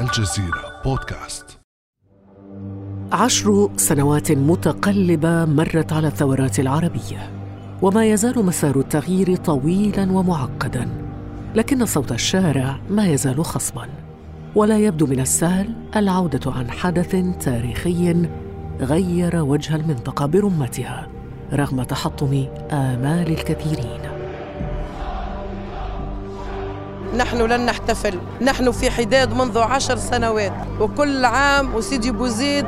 الجزيرة بودكاست. عشر سنوات متقلبة مرت على الثورات العربية وما يزال مسار التغيير طويلا ومعقدا لكن صوت الشارع ما يزال خصبا ولا يبدو من السهل العودة عن حدث تاريخي غير وجه المنطقة برمتها رغم تحطم آمال الكثيرين. نحن لن نحتفل. نحن في حداد منذ عشر سنوات. وكل عام وسيدي بوزيد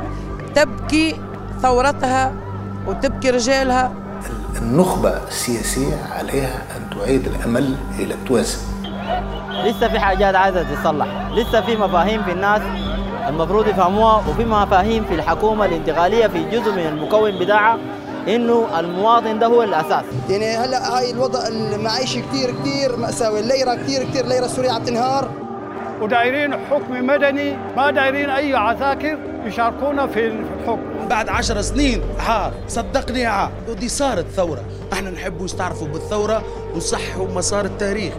تبكي ثورتها وتبكي رجالها. النخبة السياسية عليها أن تعيد الأمل إلى التوازن. لسه في حاجات عايزة تتصلح. لسه في مفاهيم في الناس المفروض يفهموها وفي مفاهيم في الحكومة الانتقالية في جزء من المكون بتاعها. إنه المواطن ده هو الأساس. يعني هلا هاي الوضع المعيشي كثير كثير مأساوي. الليرة كثير كثير الليرة السورية عم تنهار. ودايرين حكم مدني. ما دايرين أي عساكر يشاركونا في الحكم. بعد عشر سنين عار صدقني عار ودي صارت ثورة. إحنا نحب نستعرفوا بالثورة ونصحوا مسار التاريخ.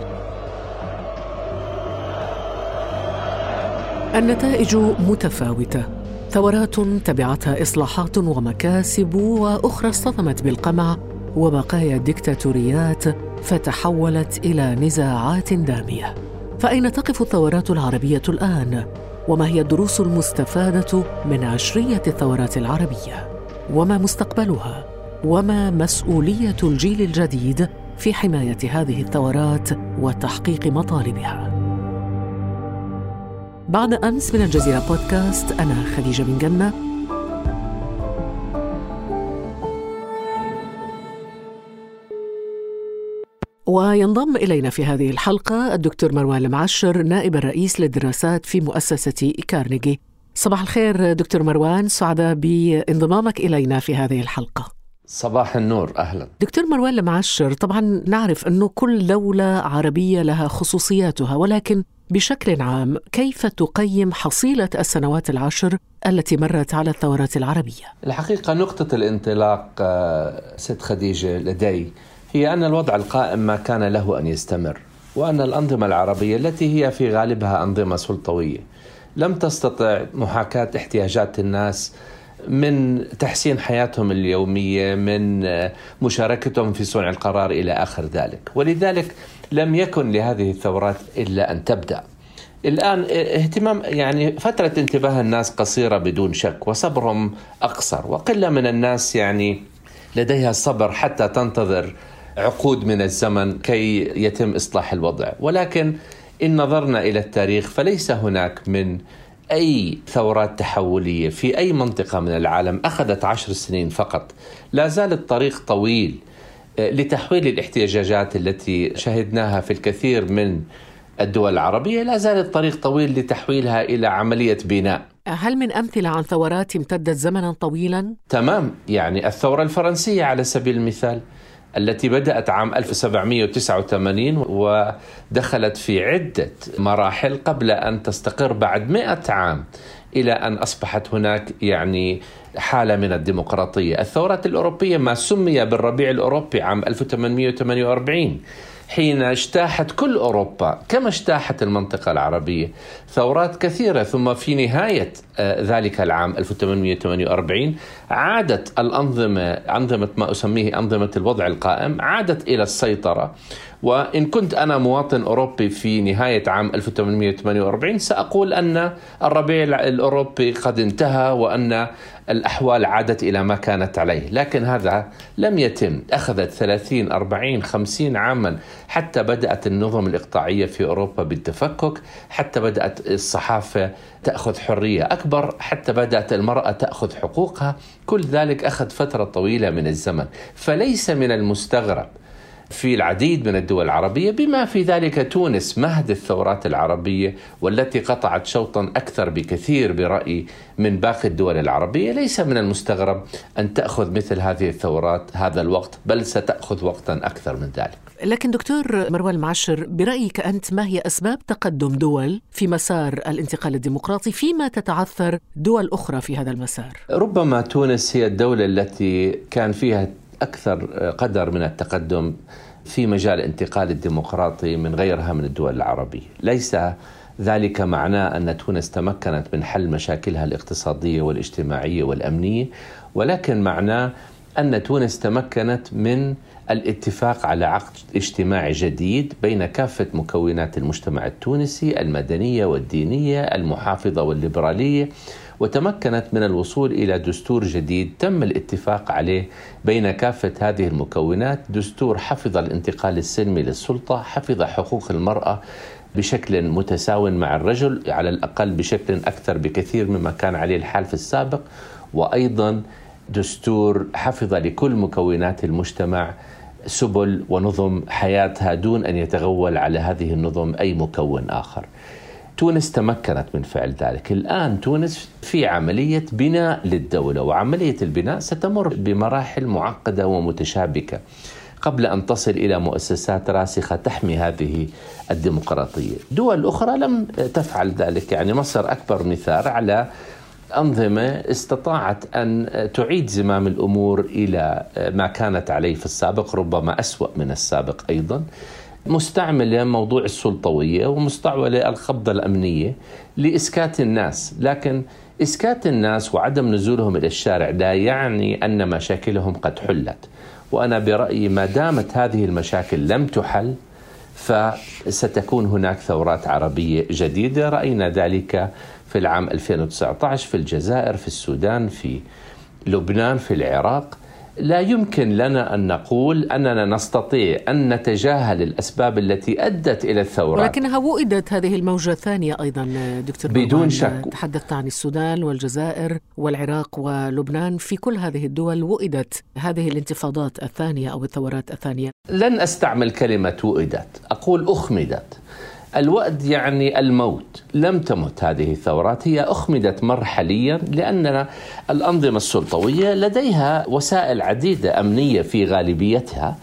النتائج متفاوتة. ثورات تبعتها إصلاحات ومكاسب وأخرى اصطدمت بالقمع وبقايا الدكتاتوريات فتحولت إلى نزاعات دامية. فأين تقف الثورات العربية الآن؟ وما هي الدروس المستفادة من عشرية الثورات العربية؟ وما مستقبلها؟ وما مسؤولية الجيل الجديد في حماية هذه الثورات وتحقيق مطالبها؟ بعد أمس من الجزيرة بودكاست أنا خديجة بن جنة. وينضم إلينا في هذه الحلقة الدكتور مروان المعشر نائب الرئيس للدراسات في مؤسسة كارنيجي صباح الخير دكتور مروان سعداء بانضمامك إلينا في هذه الحلقة. صباح النور أهلا. دكتور مروان المعشر طبعا نعرف أنه كل دولة عربية لها خصوصياتها ولكن بشكل عام كيف تقيم حصيلة السنوات العشر التي مرت على الثورات العربية؟ الحقيقة نقطة الانطلاق آه، ست خديجة لدي هي أن الوضع القائم ما كان له أن يستمر وأن الأنظمة العربية التي هي في غالبها أنظمة سلطوية لم تستطع محاكاة احتياجات الناس من تحسين حياتهم اليومية من مشاركتهم في صنع القرار إلى آخر ذلك. ولذلك لم يكن لهذه الثورات إلا أن تبدأ. الآن اهتمام يعني فترة انتباه الناس قصيرة بدون شك وصبرهم أقصر. وقلة من الناس يعني لديها الصبر حتى تنتظر عقود من الزمن كي يتم إصلاح الوضع. ولكن إن نظرنا إلى التاريخ فليس هناك من أي ثورات تحولية في أي منطقة من العالم أخذت عشر سنين فقط. لا زال الطريق طويل لتحويل الاحتجاجات التي شهدناها في الكثير من الدول العربية. لا زال الطريق طويل لتحويلها إلى عملية بناء. هل من أمثلة عن ثورات امتدت زمنا طويلا؟ تمام يعني الثورة الفرنسية على سبيل المثال. التي بدأت عام 1789 ودخلت في عدة مراحل قبل أن تستقر بعد مئة عام إلى أن أصبحت هناك يعني حالة من الديمقراطية. الثورات الأوروبية ما سمي بالربيع الأوروبي عام 1848 حين اجتاحت كل أوروبا كما اجتاحت المنطقة العربية. ثورات كثيرة ثم في نهاية ذلك العام 1848 عادت الأنظمة أنظمة ما أسميه أنظمة الوضع القائم عادت إلى السيطرة. وإن كنت أنا مواطن أوروبي في نهاية عام 1848 سأقول أن الربيع الأوروبي قد انتهى وأن الأحوال عادت إلى ما كانت عليه. لكن هذا لم يتم. أخذت 30 40 50 عاما. حتى بدأت النظم الإقطاعية في أوروبا بالتفكك. حتى بدأت الصحافة تأخذ حرية أكبر حتى بدأت المرأة تأخذ حقوقها. كل ذلك أخذ فترة طويلة من الزمن. فليس من المستغرب في العديد من الدول العربية بما في ذلك تونس مهد الثورات العربية والتي قطعت شوطا أكثر بكثير برأيي من باقي الدول العربية. ليس من المستغرب أن تأخذ مثل هذه الثورات هذا الوقت بل ستأخذ وقتا أكثر من ذلك. لكن دكتور مروان المعشر برأيك أنت ما هي أسباب تقدم دول في مسار الانتقال الديمقراطي؟ فيما تتعثر دول أخرى في هذا المسار؟ ربما تونس هي الدولة التي كان فيها أكثر قدر من التقدم في مجال الانتقال الديمقراطي من غيرها من الدول العربية. ليس ذلك معناه أن تونس تمكنت من حل مشاكلها الاقتصادية والاجتماعية والأمنية ولكن معناه أن تونس تمكنت من الاتفاق على عقد اجتماعي جديد بين كافة مكونات المجتمع التونسي المدنية والدينية المحافظة والليبرالية وتمكنت من الوصول إلى دستور جديد تم الاتفاق عليه بين كافة هذه المكونات، دستور حفظ الانتقال السلمي للسلطة، حفظ حقوق المرأة بشكل متساو مع الرجل على الأقل بشكل أكثر بكثير مما كان عليه الحال في السابق، وأيضا دستور حفظ لكل مكونات المجتمع سبل ونظم حياتها دون أن يتغول على هذه النظم أي مكون آخر. تونس تمكنت من فعل ذلك. الآن تونس في عملية بناء للدولة وعملية البناء ستمر بمراحل معقدة ومتشابكة. قبل أن تصل إلى مؤسسات راسخة تحمي هذه الديمقراطية. دول أخرى لم تفعل ذلك. يعني مصر أكبر مثال على أنظمة استطاعت أن تعيد زمام الأمور إلى ما كانت عليه في السابق ربما أسوأ من السابق أيضا. مستعملة موضوع السلطوية ومستعملة القبضة الأمنية لإسكات الناس. لكن إسكات الناس وعدم نزولهم إلى الشارع لا يعني أن مشاكلهم قد حلت. وأنا برأيي ما دامت هذه المشاكل لم تحل فستكون هناك ثورات عربية جديدة. رأينا ذلك في العام 2019 في الجزائر في السودان في لبنان في العراق. لا يمكن لنا أن نقول أننا نستطيع أن نتجاهل الأسباب التي أدت إلى الثورات. ولكنها وئدت هذه الموجة الثانية أيضا دكتور بدون شك. تحدثت عن السودان والجزائر والعراق ولبنان. في كل هذه الدول وئدت هذه الانتفاضات الثانية أو الثورات الثانية. لن أستعمل كلمة وئدت أقول أخمدت. الوأد يعني الموت. لم تمت هذه الثورات هي أخمدت مرحليا لأن الأنظمة السلطوية لديها وسائل عديدة أمنية في غالبيتها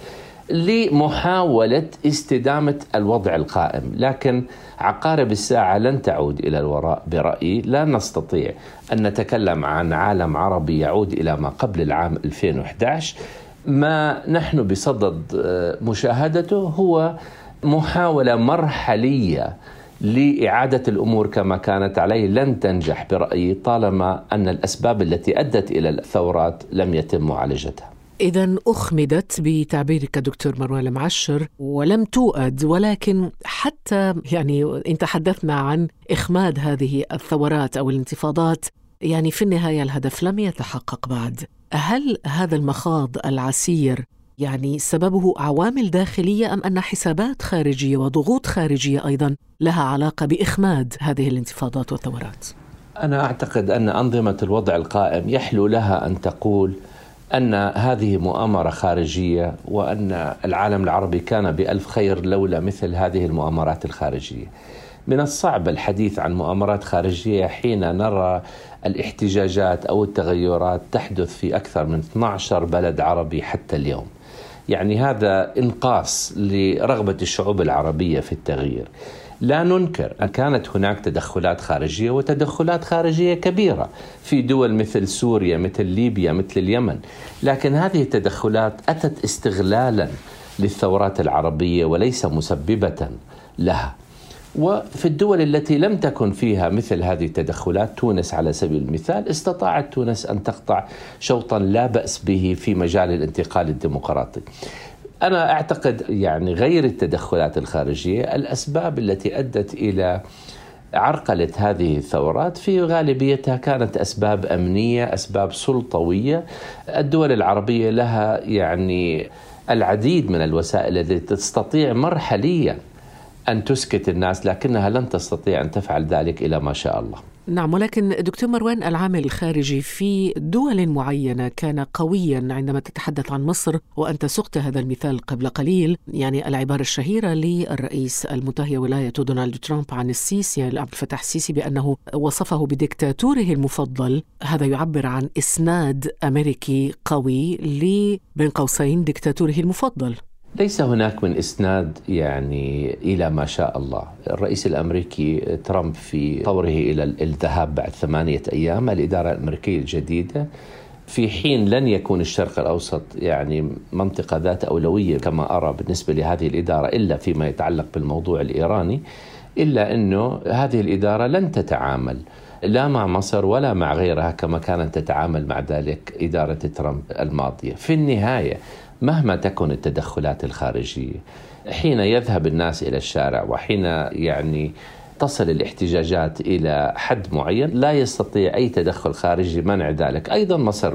لمحاولة استدامة الوضع القائم. لكن عقارب الساعة لن تعود إلى الوراء برأيي. لا نستطيع أن نتكلم عن عالم عربي يعود إلى ما قبل العام 2011 ما نحن بصدد مشاهدته هو محاولة مرحلية لإعادة الأمور كما كانت عليه لن تنجح برأيي طالما أن الأسباب التي أدت إلى الثورات لم يتم معالجتها. إذا أخمدت بتعبيرك دكتور مروان المعشر ولم توأد ولكن حتى يعني إن تحدثنا عن إخماد هذه الثورات أو الانتفاضات يعني في النهاية الهدف لم يتحقق بعد هل هذا المخاض العسير يعني سببه عوامل داخلية أم أن حسابات خارجية وضغوط خارجية أيضا لها علاقة بإخماد هذه الانتفاضات والثورات؟ أنا أعتقد أن أنظمة الوضع القائم يحلو لها أن تقول أن هذه مؤامرة خارجية وأن العالم العربي كان بألف خير لولا مثل هذه المؤامرات الخارجية. من الصعب الحديث عن مؤامرات خارجية حين نرى الاحتجاجات أو التغيرات تحدث في أكثر من 12 بلد عربي حتى اليوم. يعني هذا إنقاص لرغبة الشعوب العربية في التغيير. لا ننكر أن كانت هناك تدخلات خارجية وتدخلات خارجية كبيرة في دول مثل سوريا مثل ليبيا مثل اليمن لكن هذه التدخلات أتت استغلالا للثورات العربية وليس مسببة لها وفي الدول التي لم تكن فيها مثل هذه التدخلات تونس على سبيل المثال استطاعت تونس أن تقطع شوطا لا بأس به في مجال الانتقال الديمقراطي. أنا أعتقد يعني غير التدخلات الخارجية الأسباب التي أدت إلى عرقلة هذه الثورات في غالبيتها كانت أسباب أمنية، أسباب سلطوية. الدول العربية لها يعني العديد من الوسائل التي تستطيع مرحليا أن تسكت الناس لكنها لن تستطيع أن تفعل ذلك إلى ما شاء الله. نعم ولكن دكتور مروان العامل الخارجي في دول معينة كان قويا عندما تتحدث عن مصر وأنت سقت هذا المثال قبل قليل. يعني العبارة الشهيرة للرئيس المنتهي ولاية دونالد ترامب عن السيسي عبد الفتاح السيسي بأنه وصفه بديكتاتوره المفضل. هذا يعبر عن إسناد أمريكي قوي ل بين قوسين ديكتاتوره المفضل. ليس هناك من إسناد يعني إلى ما شاء الله، الرئيس الأمريكي ترامب في طوره إلى الذهاب بعد ثمانية أيام، الإدارة الأمريكية الجديدة في حين لن يكون الشرق الأوسط يعني منطقة ذات أولوية كما أرى بالنسبة لهذه الإدارة إلا فيما يتعلق بالموضوع الإيراني. إلا أنه هذه الإدارة لن تتعامل لا مع مصر ولا مع غيرها كما كانت تتعامل مع ذلك إدارة ترامب الماضية في النهاية مهما تكن التدخلات الخارجية. حين يذهب الناس إلى الشارع وحين يعني تصل الاحتجاجات إلى حد معين لا يستطيع أي تدخل خارجي منع ذلك، أيضا مصر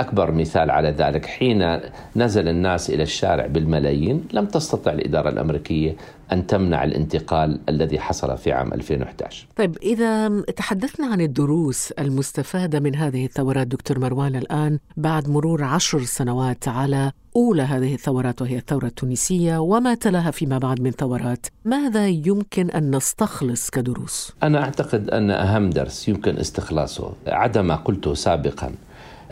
أكبر مثال على ذلك حين نزل الناس إلى الشارع بالملايين لم تستطع الإدارة الأمريكية أن تمنع الانتقال الذي حصل في عام 2011. طيب إذا تحدثنا عن الدروس المستفادة من هذه الثورات دكتور مروان الآن بعد مرور عشر سنوات على أولى هذه الثورات وهي الثورة التونسية وما تلاها فيما بعد من ثورات ماذا يمكن أن نستخلص كدروس؟ أنا أعتقد أن أهم درس يمكن استخلاصه عدم ما قلته سابقا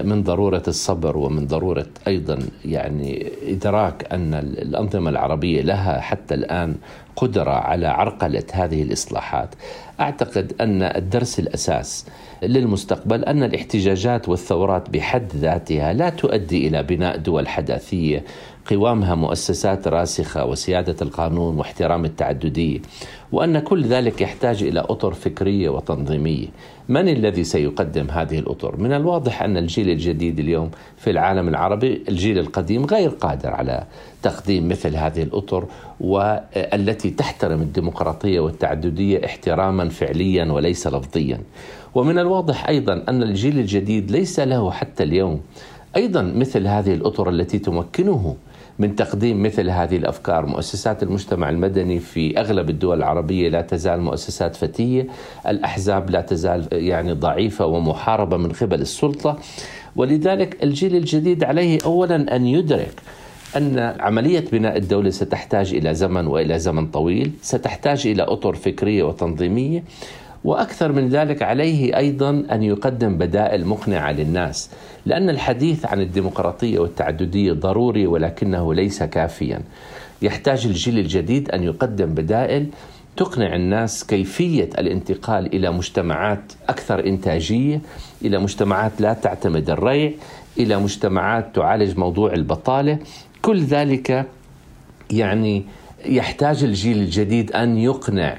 من ضرورة الصبر ومن ضرورة أيضا يعني إدراك أن الأنظمة العربية لها حتى الآن قدرة على عرقلة هذه الإصلاحات. أعتقد أن الدرس الأساس للمستقبل أن الاحتجاجات والثورات بحد ذاتها لا تؤدي إلى بناء دول حداثية قوامها مؤسسات راسخة وسيادة القانون واحترام التعددية وأن كل ذلك يحتاج إلى أطر فكرية وتنظيمية من الذي سيقدم هذه الأطر؟ من الواضح أن الجيل الجديد اليوم في العالم العربي الجيل القديم غير قادر على تقديم مثل هذه الأطر والتي تحترم الديمقراطية والتعددية احتراما فعليا وليس لفظيا. ومن الواضح أيضا أن الجيل الجديد ليس له حتى اليوم أيضا مثل هذه الأطر التي تمكنه من تقديم مثل هذه الأفكار، مؤسسات المجتمع المدني في أغلب الدول العربية لا تزال مؤسسات فتية، الأحزاب لا تزال يعني ضعيفة ومحاربة من قبل السلطة، ولذلك الجيل الجديد عليه اولا أن يدرك أن عملية بناء الدولة ستحتاج إلى زمن وإلى زمن طويل، ستحتاج إلى أطر فكرية وتنظيمية. وأكثر من ذلك عليه أيضا أن يقدم بدائل مقنعة للناس لأن الحديث عن الديمقراطية والتعددية ضروري ولكنه ليس كافيا. يحتاج الجيل الجديد أن يقدم بدائل تقنع الناس كيفية الانتقال إلى مجتمعات أكثر إنتاجية إلى مجتمعات لا تعتمد الريع إلى مجتمعات تعالج موضوع البطالة. كل ذلك يعني يحتاج الجيل الجديد أن يقنع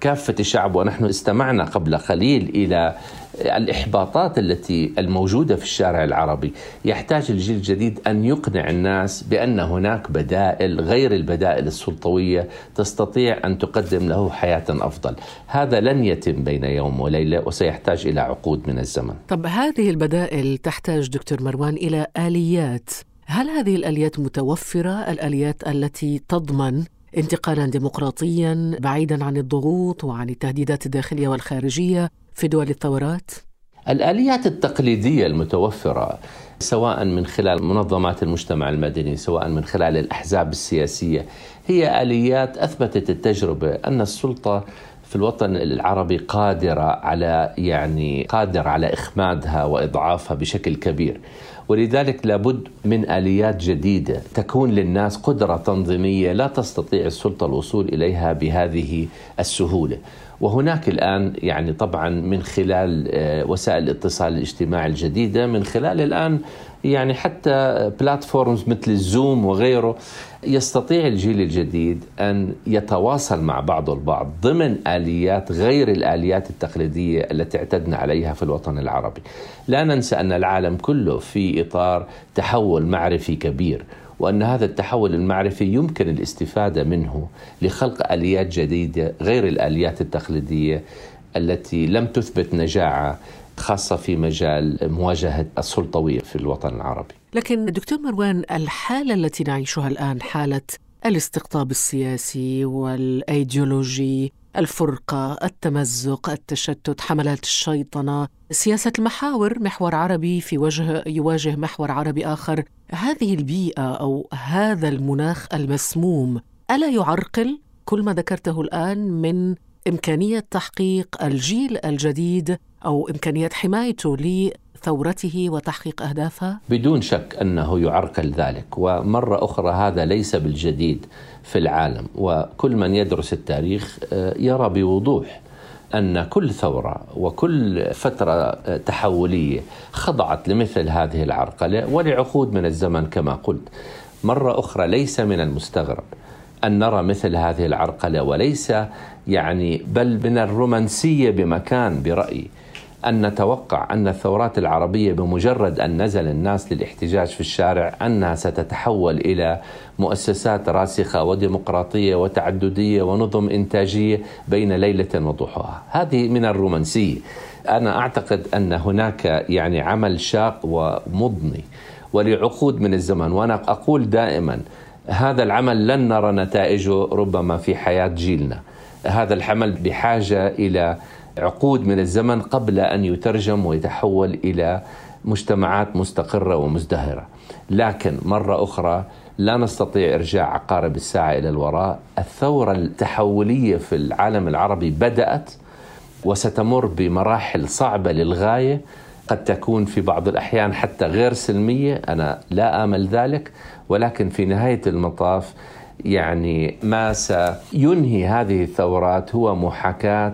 كافة الشعب ونحن استمعنا قبل قليل إلى الإحباطات التي الموجودة في الشارع العربي. يحتاج الجيل الجديد أن يقنع الناس بأن هناك بدائل غير البدائل السلطوية تستطيع أن تقدم له حياة أفضل. هذا لن يتم بين يوم وليلة وسيحتاج إلى عقود من الزمن. طب هذه البدائل تحتاج دكتور مروان إلى آليات. هل هذه الآليات متوفرة؟ الآليات التي تضمن انتقالا ديمقراطيا بعيدا عن الضغوط وعن التهديدات الداخلية والخارجية في دول الثورات؟ الآليات التقليدية المتوفرة سواء من خلال منظمات المجتمع المدني سواء من خلال الأحزاب السياسية هي آليات أثبتت التجربة أن السلطة في الوطن العربي قادرة على يعني قادر على إخمادها وإضعافها بشكل كبير ولذلك لابد من آليات جديدة تكون للناس قدرة تنظيمية لا تستطيع السلطة الوصول إليها بهذه السهولة. وهناك الآن يعني طبعا من خلال آه، وسائل الاتصال الاجتماعي الجديدة من خلال الآن يعني حتى بلاتفورمز مثل الزوم وغيره يستطيع الجيل الجديد أن يتواصل مع بعض البعض ضمن آليات غير الآليات التقليدية التي اعتدنا عليها في الوطن العربي. لا ننسى أن العالم كله في إطار تحول معرفي كبير وأن هذا التحول المعرفي يمكن الاستفادة منه لخلق آليات جديدة غير الآليات التقليدية التي لم تثبت نجاعة خاصة في مجال مواجهة السلطوية في الوطن العربي. لكن دكتور مروان الحالة التي نعيشها الآن حالة الاستقطاب السياسي والأيديولوجي الفرقة، التمزق، التشتت، حملات الشيطنة، سياسة المحاور، محور عربي في وجه يواجه محور عربي آخر، هذه البيئة أو هذا المناخ المسموم ألا يعرقل؟ كل ما ذكرته الآن من إمكانية تحقيق الجيل الجديد أو إمكانية حمايته لثورته وتحقيق أهدافها؟ بدون شك أنه يعرقل ذلك ومرة أخرى هذا ليس بالجديد في العالم وكل من يدرس التاريخ آه، يرى بوضوح أن كل ثورة وكل فترة آه، تحولية خضعت لمثل هذه العرقلة ولعقود من الزمن كما قلت مرة أخرى ليس من المستغرب أن نرى مثل هذه العرقلة وليس يعني بل من الرومانسية بمكان برأيي أن نتوقع أن الثورات العربية بمجرد أن نزل الناس للاحتجاج في الشارع أنها ستتحول إلى مؤسسات راسخة وديمقراطية وتعددية ونظم إنتاجية بين ليلة وضحاها، هذه من الرومانسية. أنا أعتقد أن هناك يعني عمل شاق ومضني ولعقود من الزمن وأنا أقول دائما هذا العمل لن نرى نتائجه ربما في حياة جيلنا. هذا الحمل بحاجة إلى عقود من الزمن قبل أن يترجم ويتحول إلى مجتمعات مستقرة ومزدهرة. لكن مرة أخرى لا نستطيع إرجاع عقارب الساعة إلى الوراء، الثورة التحولية في العالم العربي بدأت وستمر بمراحل صعبة للغاية. قد تكون في بعض الأحيان حتى غير سلمية، أنا لا آمل ذلك، ولكن في نهاية المطاف يعني ما سينهي هذه الثورات هو محاكاة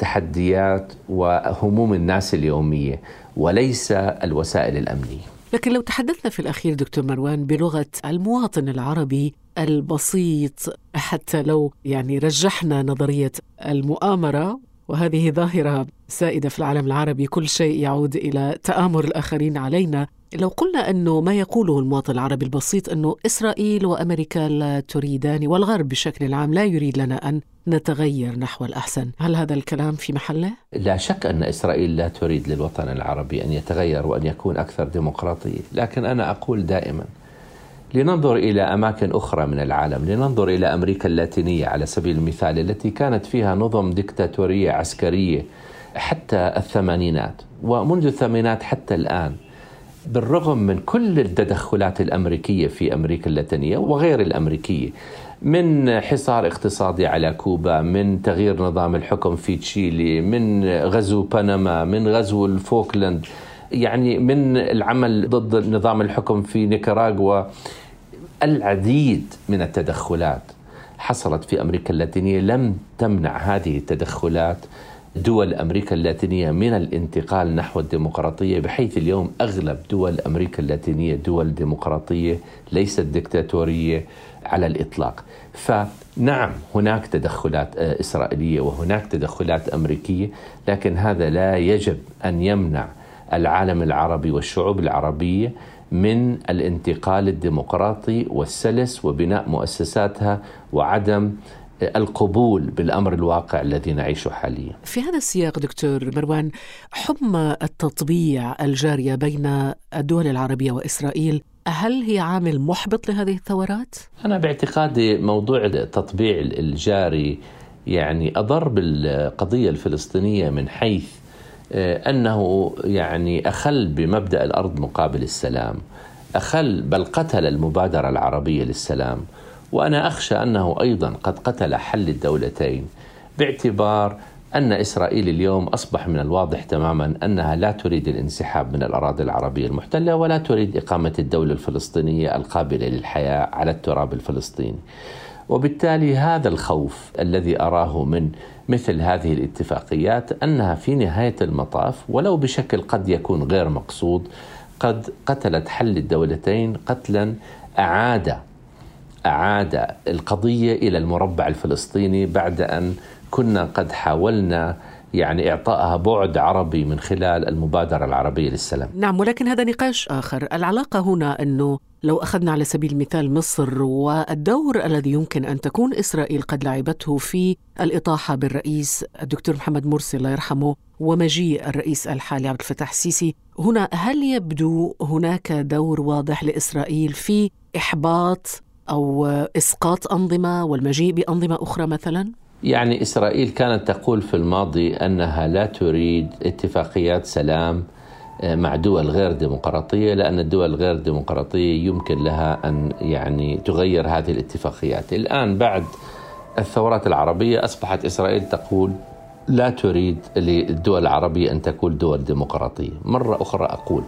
تحديات وهموم الناس اليومية وليس الوسائل الأمنية. لكن لو تحدثنا في الأخير دكتور مروان بلغة المواطن العربي البسيط حتى لو يعني رجحنا نظرية المؤامرة وهذه ظاهرة سائدة في العالم العربي كل شيء يعود إلى تآمر الآخرين علينا. لو قلنا أنه ما يقوله المواطن العربي البسيط أنه إسرائيل وأمريكا لا تريدان والغرب بشكل عام لا يريد لنا أن نتغير نحو الأحسن، هل هذا الكلام في محله؟ لا شك أن إسرائيل لا تريد للوطن العربي أن يتغير وأن يكون أكثر ديمقراطية، لكن أنا أقول دائما لننظر إلى أماكن أخرى من العالم، لننظر إلى أمريكا اللاتينية على سبيل المثال التي كانت فيها نظم ديكتاتورية عسكرية حتى الثمانينات ومنذ الثمانينات حتى الآن بالرغم من كل التدخلات الأمريكية في أمريكا اللاتينية وغير الأمريكية من حصار اقتصادي على كوبا من تغيير نظام الحكم في تشيلي من غزو بنما من غزو الفوكلاند يعني من العمل ضد نظام الحكم في نيكاراغوا العديد من التدخلات حصلت في أمريكا اللاتينية لم تمنع هذه التدخلات. دول أمريكا اللاتينية من الانتقال نحو الديمقراطية بحيث اليوم أغلب دول أمريكا اللاتينية دول ديمقراطية ليست دكتاتورية على الإطلاق. فنعم هناك تدخلات إسرائيلية وهناك تدخلات أمريكية لكن هذا لا يجب أن يمنع العالم العربي والشعوب العربية من الانتقال الديمقراطي والسلس وبناء مؤسساتها وعدم القبول بالأمر الواقع الذي نعيشه حاليا. في هذا السياق دكتور مروان حمى التطبيع الجارية بين الدول العربية وإسرائيل هل هي عامل محبط لهذه الثورات؟ أنا باعتقادي موضوع التطبيع الجاري يعني أضر بالقضية الفلسطينية من حيث أنه يعني أخل بمبدأ الأرض مقابل السلام، أخل بل قتل المبادرة العربية للسلام. وأنا أخشى أنه أيضا قد قتل حل الدولتين باعتبار أن إسرائيل اليوم أصبح من الواضح تماما أنها لا تريد الانسحاب من الأراضي العربية المحتلة ولا تريد إقامة الدولة الفلسطينية القابلة للحياة على التراب الفلسطيني. وبالتالي هذا الخوف الذي أراه من مثل هذه الاتفاقيات أنها في نهاية المطاف ولو بشكل قد يكون غير مقصود قد قتلت حل الدولتين قتلا أعاد أعاد القضية إلى المربع الفلسطيني بعد أن كنا قد حاولنا يعني إعطائها بعد عربي من خلال المبادرة العربية للسلام. نعم ولكن هذا نقاش آخر، العلاقة هنا أنه لو أخذنا على سبيل المثال مصر والدور الذي يمكن أن تكون إسرائيل قد لعبته في الإطاحة بالرئيس الدكتور محمد مرسي الله يرحمه ومجيء الرئيس الحالي عبد الفتاح السيسي، هنا هل يبدو هناك دور واضح لإسرائيل في إحباط أو إسقاط أنظمة والمجيء بأنظمة أخرى مثلا؟ يعني إسرائيل كانت تقول في الماضي أنها لا تريد اتفاقيات سلام مع دول غير ديمقراطية لأن الدول الغير ديمقراطية يمكن لها أن يعني تغير هذه الاتفاقيات، الآن بعد الثورات العربية أصبحت إسرائيل تقول لا تريد للدول العربية أن تكون دول ديمقراطية، مرة أخرى أقول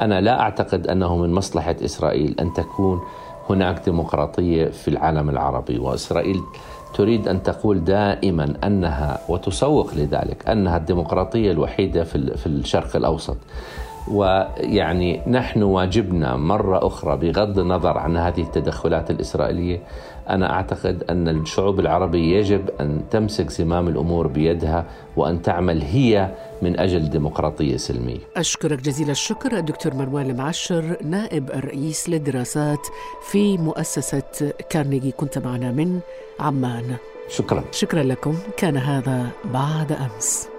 أنا لا أعتقد أنه من مصلحة إسرائيل أن تكون هناك ديمقراطية في العالم العربي وإسرائيل تريد أن تقول دائما أنها وتسوق لذلك أنها الديمقراطية الوحيدة في الشرق الأوسط. ويعني نحن واجبنا مرة أخرى بغض النظر عن هذه التدخلات الإسرائيلية أنا أعتقد أن الشعوب العربية يجب أن تمسك زمام الأمور بيدها وأن تعمل هي من أجل ديمقراطية سلمية. أشكرك جزيل الشكر الدكتور مروان المعشر نائب الرئيس للدراسات في مؤسسة كارنيجي كنت معنا من عمان. شكرا. شكرا لكم. كان هذا بعد أمس.